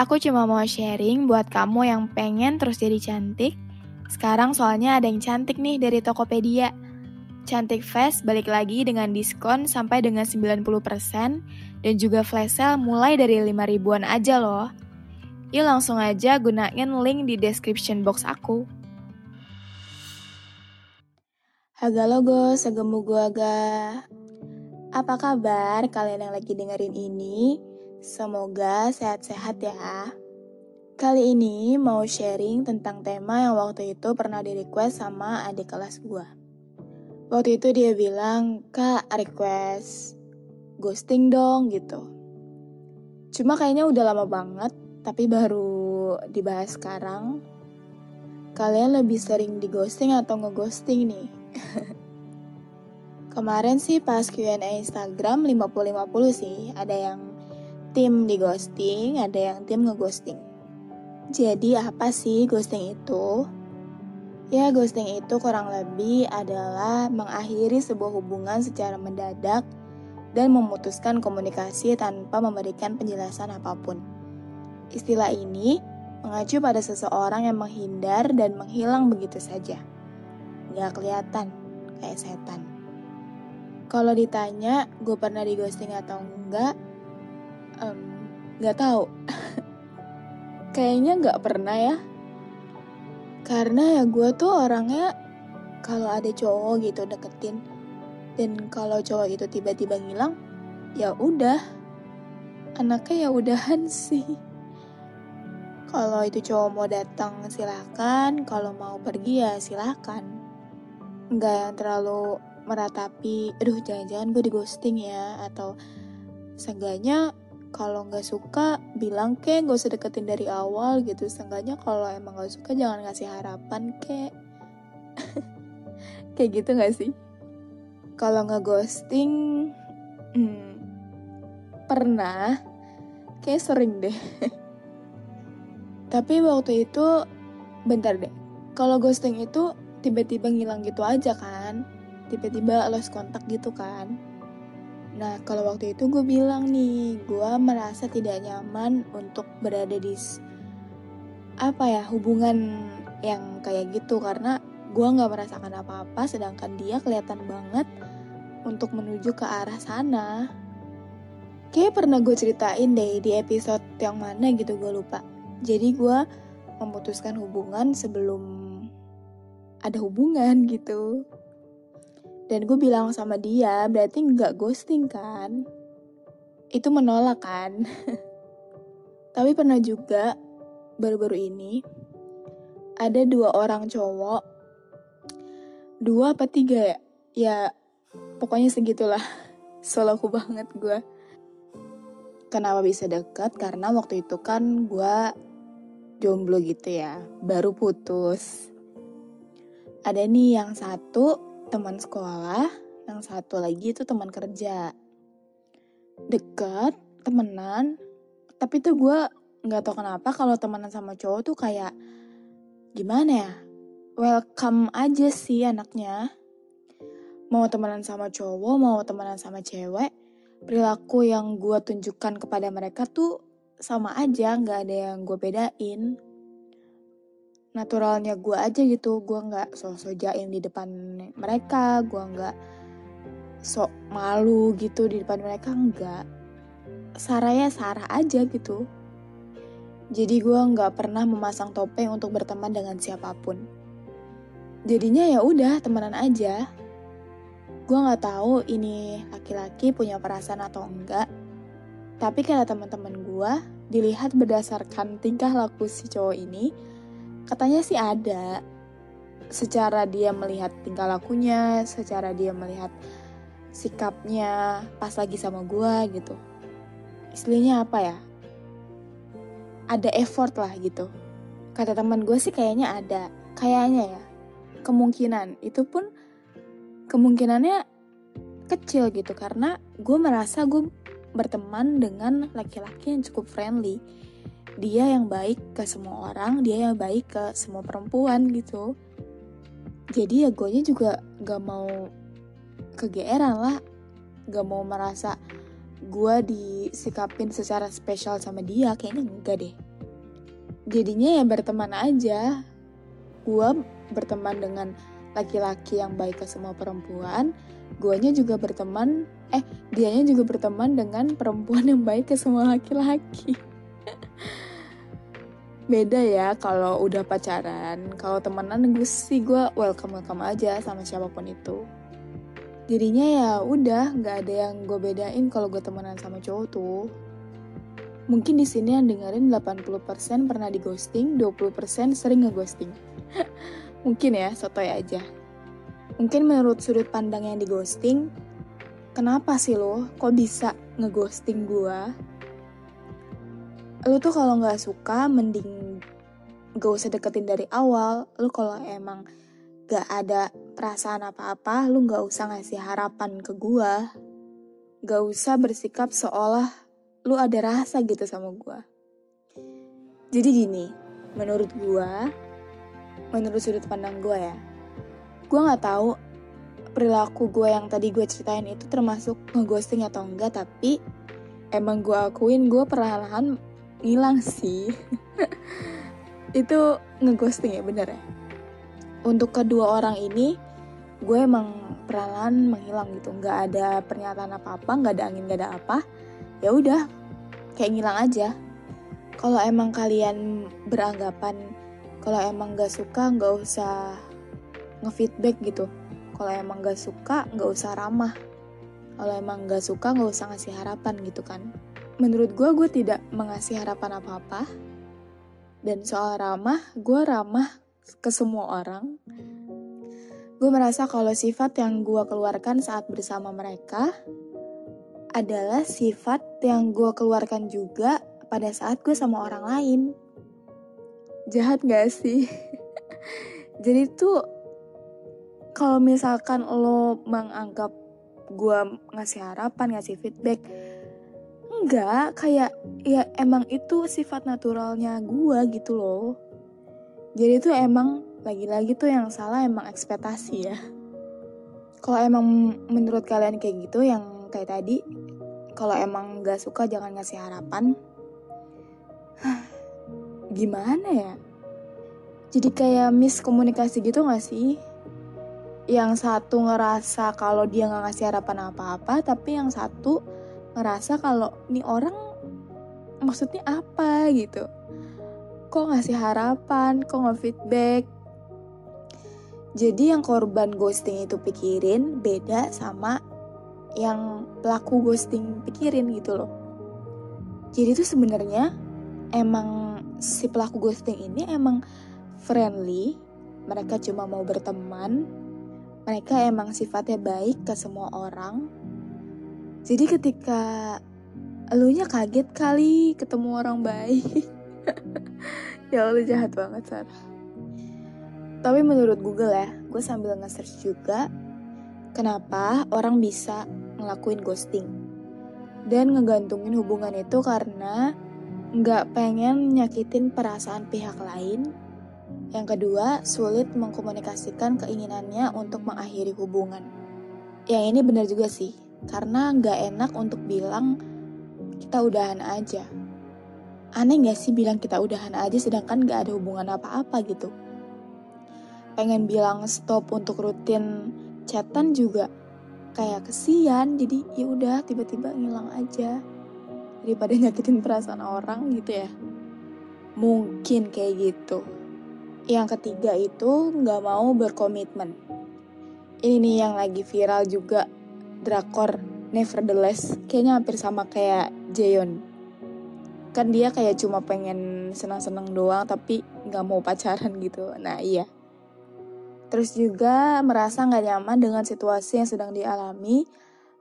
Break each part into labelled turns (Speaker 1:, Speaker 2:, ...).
Speaker 1: Aku cuma mau sharing buat kamu yang pengen terus jadi cantik. Sekarang soalnya ada yang cantik nih dari Tokopedia. Cantik Fest balik lagi dengan diskon sampai dengan 90% dan juga flash sale mulai dari 5 ribuan aja loh. Yuk langsung aja gunain link di description box aku. Haga logo, segemu gua aga. Apa kabar kalian yang lagi dengerin ini? Semoga sehat-sehat ya. Kali ini mau sharing tentang tema yang waktu itu pernah di request sama adik kelas gue. Waktu itu dia bilang, Kak request ghosting dong gitu. Cuma kayaknya udah lama banget, tapi baru dibahas sekarang. Kalian lebih sering di ghosting atau ngeghosting nih? Kemarin sih pas Q&A Instagram 50-50 sih, ada yang tim di ghosting, ada yang tim ngeghosting. Jadi apa sih ghosting itu? Ya ghosting itu kurang lebih adalah mengakhiri sebuah hubungan secara mendadak dan memutuskan komunikasi tanpa memberikan penjelasan apa pun. Istilah ini mengacu pada seseorang yang menghindar dan menghilang begitu saja. Gak kelihatan, kayak setan. Kalau ditanya gue pernah di ghosting atau enggak, nggak um, tahu. Kayaknya nggak pernah ya. Karena ya gue tuh orangnya kalau ada cowok gitu deketin dan kalau cowok itu tiba-tiba ngilang ya udah. Anaknya ya udahan sih. Kalau itu cowok mau datang silahkan kalau mau pergi ya silahkan nggak yang terlalu meratapi aduh jangan-jangan gue di ghosting ya atau seenggaknya kalau nggak suka bilang ke nggak usah deketin dari awal gitu. Seenggaknya kalau emang nggak suka jangan ngasih harapan ke kayak gitu nggak sih? Kalau nggak ghosting hmm, pernah. Kayak sering deh. Tapi waktu itu bentar deh. Kalau ghosting itu tiba-tiba ngilang gitu aja kan. Tiba-tiba lost kontak gitu kan Nah, kalau waktu itu gue bilang nih, gue merasa tidak nyaman untuk berada di apa ya hubungan yang kayak gitu karena gue nggak merasakan apa-apa, sedangkan dia kelihatan banget untuk menuju ke arah sana. Kayak pernah gue ceritain deh di episode yang mana gitu gue lupa. Jadi gue memutuskan hubungan sebelum ada hubungan gitu. Dan gue bilang sama dia, berarti nggak ghosting kan? Itu menolak kan? Tapi pernah juga, baru-baru ini, ada dua orang cowok, dua apa tiga ya? Ya, pokoknya segitulah. Solaku banget gue. Kenapa bisa deket? Karena waktu itu kan gue jomblo gitu ya, baru putus. Ada nih yang satu teman sekolah, yang satu lagi itu teman kerja. Deket, temenan, tapi tuh gue nggak tau kenapa kalau temenan sama cowok tuh kayak gimana ya, welcome aja sih anaknya. Mau temenan sama cowok, mau temenan sama cewek, perilaku yang gue tunjukkan kepada mereka tuh sama aja, nggak ada yang gue bedain naturalnya gue aja gitu. Gue nggak sok-sok jaim di depan mereka. Gue nggak sok malu gitu di depan mereka. Enggak Saraya Sarah aja gitu. Jadi gue nggak pernah memasang topeng untuk berteman dengan siapa pun. Jadinya ya udah temenan aja. Gue nggak tahu ini laki-laki punya perasaan atau enggak tapi kata teman-teman gue dilihat berdasarkan tingkah laku si cowok ini, katanya sih ada. Secara dia melihat tingkah lakunya, secara dia melihat sikapnya pas lagi sama gue gitu. Istilahnya apa ya? Ada effort lah gitu. Kata teman gue sih kayaknya ada. Kayaknya ya. Kemungkinan. Itu pun kemungkinannya kecil gitu. Karena gue merasa gue berteman dengan laki-laki yang cukup friendly. Dia yang baik ke semua orang, dia yang baik ke semua perempuan gitu. Jadi ya gue juga gak mau kegeeran lah, gak mau merasa gue disikapin secara spesial sama dia, kayaknya enggak deh. Jadinya ya berteman aja. Gue berteman dengan laki-laki yang baik ke semua perempuan, guanya juga berteman eh dianya juga berteman dengan perempuan yang baik ke semua laki-laki beda ya kalau udah pacaran. Kalau temenan gue sih gue welcome welcome aja sama siapa pun itu. Jadinya ya udah nggak ada yang gue bedain kalau gue temenan sama cowok tuh. Mungkin di sini yang dengerin 80% pernah di ghosting 20% sering ngeghosting. Mungkin ya sotoy aja. Mungkin menurut sudut pandang yang di ghosting kenapa sih lo kok bisa ngeghosting gua? Lo tuh kalau nggak suka mending gak usah deketin dari awal. Lo kalau emang gak ada perasaan apa-apa, lo gak usah ngasih harapan ke gua. Gak usah bersikap seolah lo ada rasa gitu sama gua. Jadi gini, menurut gua, menurut sudut pandang gua ya, gua nggak tahu perilaku gue yang tadi gue ceritain itu termasuk ngeghosting atau enggak tapi emang gue akuin gue perlahan-lahan ngilang sih. Itu ngeghosting ya bener ya? Untuk kedua orang ini gue emang perlahan menghilang gitu. Nggak ada pernyataan apa-apa nggak ada angin nggak ada apa. Ya udah kayak ngilang aja. Kalau emang kalian beranggapan kalau emang gak suka nggak usah ngefeedback gitu. Kalau emang gak suka gak usah ramah. Kalau emang gak suka gak usah ngasih harapan gitu kan menurut gue gue tidak mengasih harapan apa-apa. Dan soal ramah gue ramah ke semua orang. Gue merasa kalau sifat yang gue keluarkan saat bersama mereka adalah sifat yang gue keluarkan juga pada saat gue sama orang lain. Jahat gak sih? Jadi tuh kalau misalkan lo menganggap gue ngasih harapan ngasih feedback enggak kayak ya emang itu sifat naturalnya gue gitu loh. Jadi tuh emang lagi-lagi tuh yang salah emang ekspektasi ya. Kalau emang menurut kalian kayak gitu yang kayak tadi kalau emang gak suka jangan ngasih harapan. Gimana ya? Jadi kayak miskomunikasi gitu gak sih? Yang satu ngerasa kalau dia nggak ngasih harapan apa-apa tapi yang satu ngerasa kalau nih orang maksudnya apa gitu? Kok ngasih harapan? Kok nggak feedback jadi yang korban ghosting itu pikirin beda sama yang pelaku ghosting pikirin gitu loh. Jadi itu sebenarnya emang si pelaku ghosting ini emang friendly mereka cuma mau berteman mereka emang sifatnya baik ke semua orang. Jadi ketika elunya kaget kali ketemu orang baik. ya Allah jahat banget Sarah. Tapi menurut Google ya, gue sambil nge-search juga kenapa orang bisa ngelakuin ghosting. Dan ngegantungin hubungan itu karena nggak pengen nyakitin perasaan pihak lain yang kedua, sulit mengkomunikasikan keinginannya untuk mengakhiri hubungan. Yang ini benar juga sih, karena nggak enak untuk bilang kita udahan aja. Aneh nggak sih bilang kita udahan aja sedangkan nggak ada hubungan apa-apa gitu. Pengen bilang stop untuk rutin chatan juga kayak kesian, jadi ya udah tiba-tiba ngilang aja daripada nyakitin perasaan orang gitu ya. Mungkin kayak gitu. Yang ketiga itu nggak mau berkomitmen. Ini nih yang lagi viral juga drakor Nevertheless, kayaknya hampir sama kayak Jeon. kan dia kayak cuma pengen senang-senang doang tapi nggak mau pacaran gitu. Nah iya. Terus juga merasa nggak nyaman dengan situasi yang sedang dialami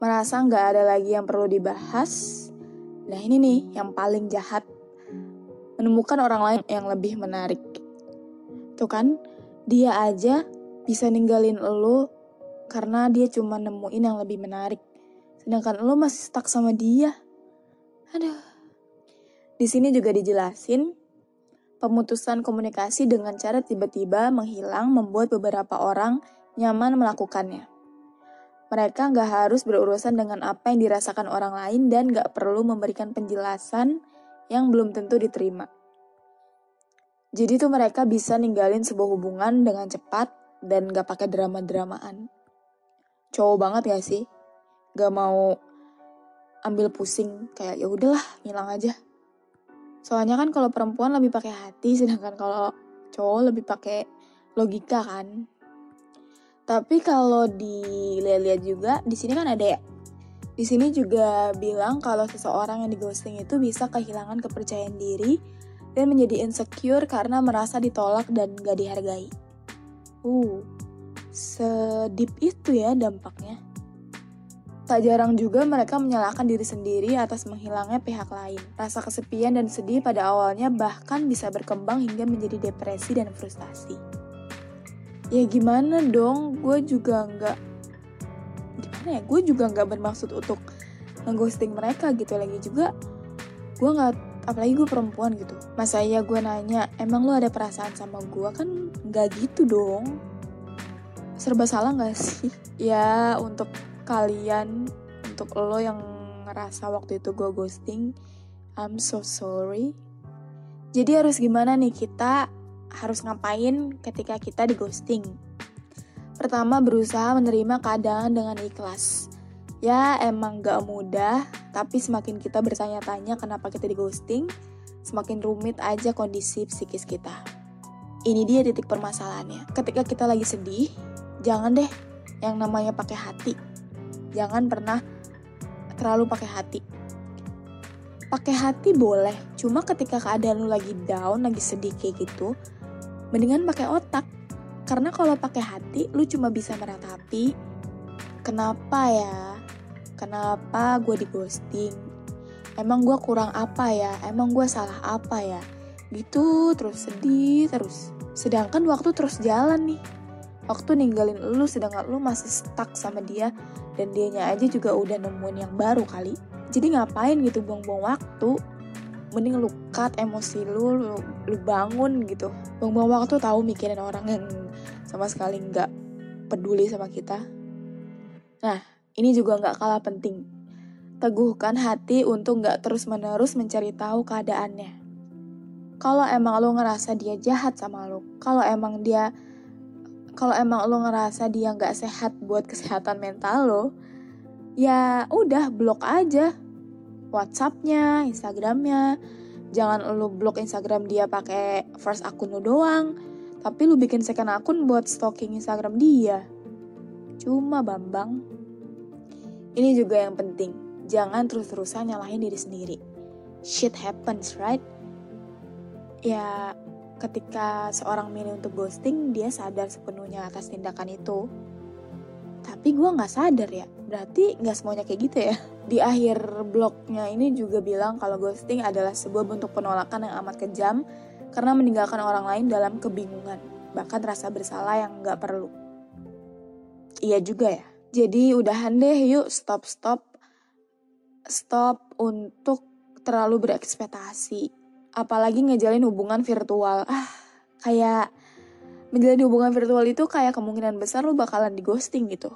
Speaker 1: merasa nggak ada lagi yang perlu dibahas. Nah ini nih yang paling jahat. Menemukan orang lain yang lebih menarik. Tuh kan dia aja bisa ninggalin lo karena dia cuma nemuin yang lebih menarik sedangkan lo masih stuck sama dia aduh di sini juga dijelasin pemutusan komunikasi dengan cara tiba-tiba menghilang membuat beberapa orang nyaman melakukannya. Mereka nggak harus berurusan dengan apa yang dirasakan orang lain dan nggak perlu memberikan penjelasan yang belum tentu diterima. Jadi tuh mereka bisa ninggalin sebuah hubungan dengan cepat dan nggak pakai drama-dramaan. Cowok banget gak sih? Gak mau ambil pusing kayak ya udahlah ngilang aja. Soalnya kan kalau perempuan lebih pakai hati, sedangkan kalau cowok lebih pakai logika kan. Tapi kalau dilihat-lihat juga, di sini kan ada ya. Di sini juga bilang kalau seseorang yang di ghosting itu bisa kehilangan kepercayaan diri dan menjadi insecure karena merasa ditolak dan gak dihargai. Uh, sedip itu ya dampaknya. Tak jarang juga mereka menyalahkan diri sendiri atas menghilangnya pihak lain. Rasa kesepian dan sedih pada awalnya bahkan bisa berkembang hingga menjadi depresi dan frustasi. Ya gimana dong, gue juga nggak gimana ya, gue juga nggak bermaksud untuk ngeghosting mereka gitu lagi juga. Gue nggak, apalagi gue perempuan gitu. Masa iya gue nanya, emang lo ada perasaan sama gue kan nggak gitu dong. Serba salah nggak sih? Ya untuk kalian untuk lo yang ngerasa waktu itu gue ghosting I'm so sorry. Jadi harus gimana nih kita harus ngapain ketika kita di ghosting? Pertama berusaha menerima keadaan dengan ikhlas. Ya emang gak mudah tapi semakin kita bertanya-tanya kenapa kita di ghosting semakin rumit aja kondisi psikis kita. Ini dia titik permasalahannya. Ketika kita lagi sedih jangan deh yang namanya pakai hati. Jangan pernah terlalu pakai hati. Pakai hati boleh, cuma ketika keadaan lu lagi down, lagi sedih kayak gitu, mendingan pakai otak. Karena kalau pakai hati, lu cuma bisa meratapi kenapa ya, kenapa gue di ghosting, emang gue kurang apa ya, emang gue salah apa ya, gitu terus sedih terus. Sedangkan waktu terus jalan nih, waktu ninggalin lu sedangkan lu masih stuck sama dia dan dianya aja juga udah nemuin yang baru kali. Jadi ngapain gitu buang-buang waktu? Mending lu cut emosi lu, lu, lu bangun gitu. Buang-buang waktu tahu mikirin orang yang sama sekali nggak peduli sama kita. Nah ini juga nggak kalah penting. Teguhkan hati untuk nggak terus-menerus mencari tahu keadaannya. Kalau emang lo ngerasa dia jahat sama lo kalau emang dia kalau emang lo ngerasa dia nggak sehat buat kesehatan mental lo, ya udah blok aja WhatsAppnya, Instagramnya. Jangan lo blok Instagram dia pakai first akun lo doang, tapi lo bikin second akun buat stalking Instagram dia. Cuma Bambang. Ini juga yang penting, jangan terus-terusan nyalahin diri sendiri. Shit happens, right? Ya, ketika seorang milih untuk ghosting, dia sadar sepenuhnya atas tindakan itu. Tapi gue gak sadar ya, berarti gak semuanya kayak gitu ya. Di akhir blognya ini juga bilang kalau ghosting adalah sebuah bentuk penolakan yang amat kejam karena meninggalkan orang lain dalam kebingungan, bahkan rasa bersalah yang gak perlu. Iya juga ya. Jadi udahan deh yuk stop-stop. Stop untuk terlalu berekspektasi apalagi ngejalin hubungan virtual. Ah, kayak menjalin hubungan virtual itu kayak kemungkinan besar lo bakalan di ghosting gitu.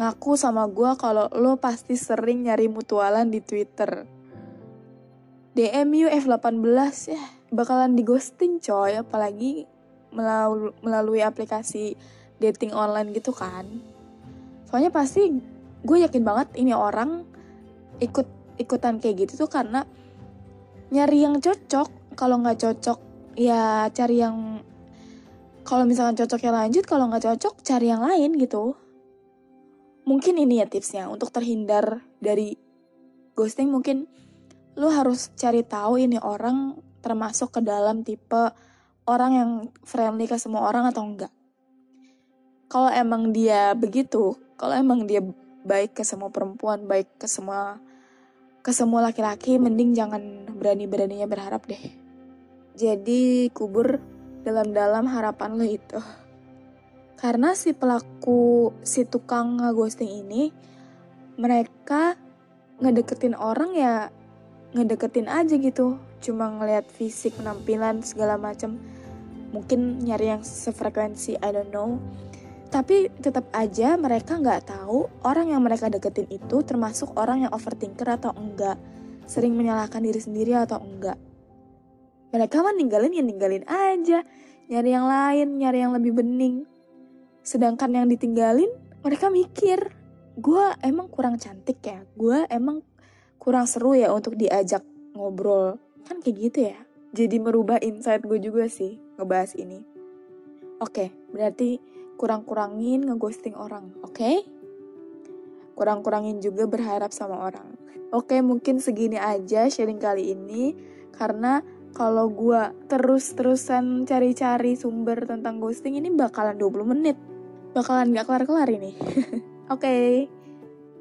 Speaker 1: Ngaku sama gue kalau lo pasti sering nyari mutualan di Twitter. DMU F18 ya bakalan di ghosting coy, apalagi melalui, melalui aplikasi dating online gitu kan. Soalnya pasti gue yakin banget ini orang ikut ikutan kayak gitu tuh karena nyari yang cocok kalau nggak cocok ya cari yang kalau misalkan cocok yang lanjut kalau nggak cocok cari yang lain gitu mungkin ini ya tipsnya untuk terhindar dari ghosting mungkin lu harus cari tahu ini orang termasuk ke dalam tipe orang yang friendly ke semua orang atau enggak. Kalau emang dia begitu, kalau emang dia baik ke semua perempuan, baik ke semua ke semua laki-laki, mending jangan berani-beraninya berharap deh. Jadi kubur dalam-dalam harapan lo itu. Karena si pelaku, si tukang ghosting ini, mereka ngedeketin orang ya ngedeketin aja gitu. Cuma ngeliat fisik, penampilan, segala macam. Mungkin nyari yang sefrekuensi, I don't know. Tapi tetap aja mereka nggak tahu orang yang mereka deketin itu termasuk orang yang overthinker atau enggak. Sering menyalahkan diri sendiri atau enggak. Mereka mah ninggalin ya ninggalin aja. Nyari yang lain, nyari yang lebih bening. Sedangkan yang ditinggalin, mereka mikir, gue emang kurang cantik ya, gue emang kurang seru ya untuk diajak ngobrol. Kan kayak gitu ya. Jadi merubah insight gue juga sih ngebahas ini. Oke, berarti kurang-kurangin ngeghosting orang, oke? Okay? Kurang-kurangin juga berharap sama orang. Oke, mungkin segini aja sharing kali ini karena kalau gue terus-terusan cari-cari sumber tentang ghosting ini bakalan 20 menit. Bakalan gak kelar-kelar ini. Oke, okay.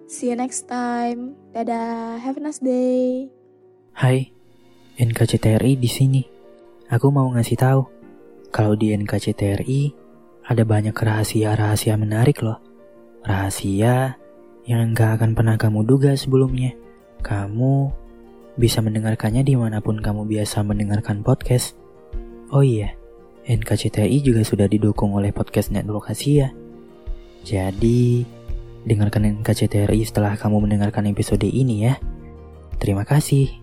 Speaker 1: see you next time. Dadah, have a nice day.
Speaker 2: Hai, NKCTRI di sini. Aku mau ngasih tahu kalau di NKCTRI ada banyak rahasia-rahasia menarik loh. Rahasia yang gak akan pernah kamu duga sebelumnya. Kamu bisa mendengarkannya di mana pun kamu biasa mendengarkan podcast. Oh iya, NKCTI juga sudah didukung oleh podcast Network Asia. Jadi, dengarkan NKCTRI setelah kamu mendengarkan episode ini ya. Terima kasih.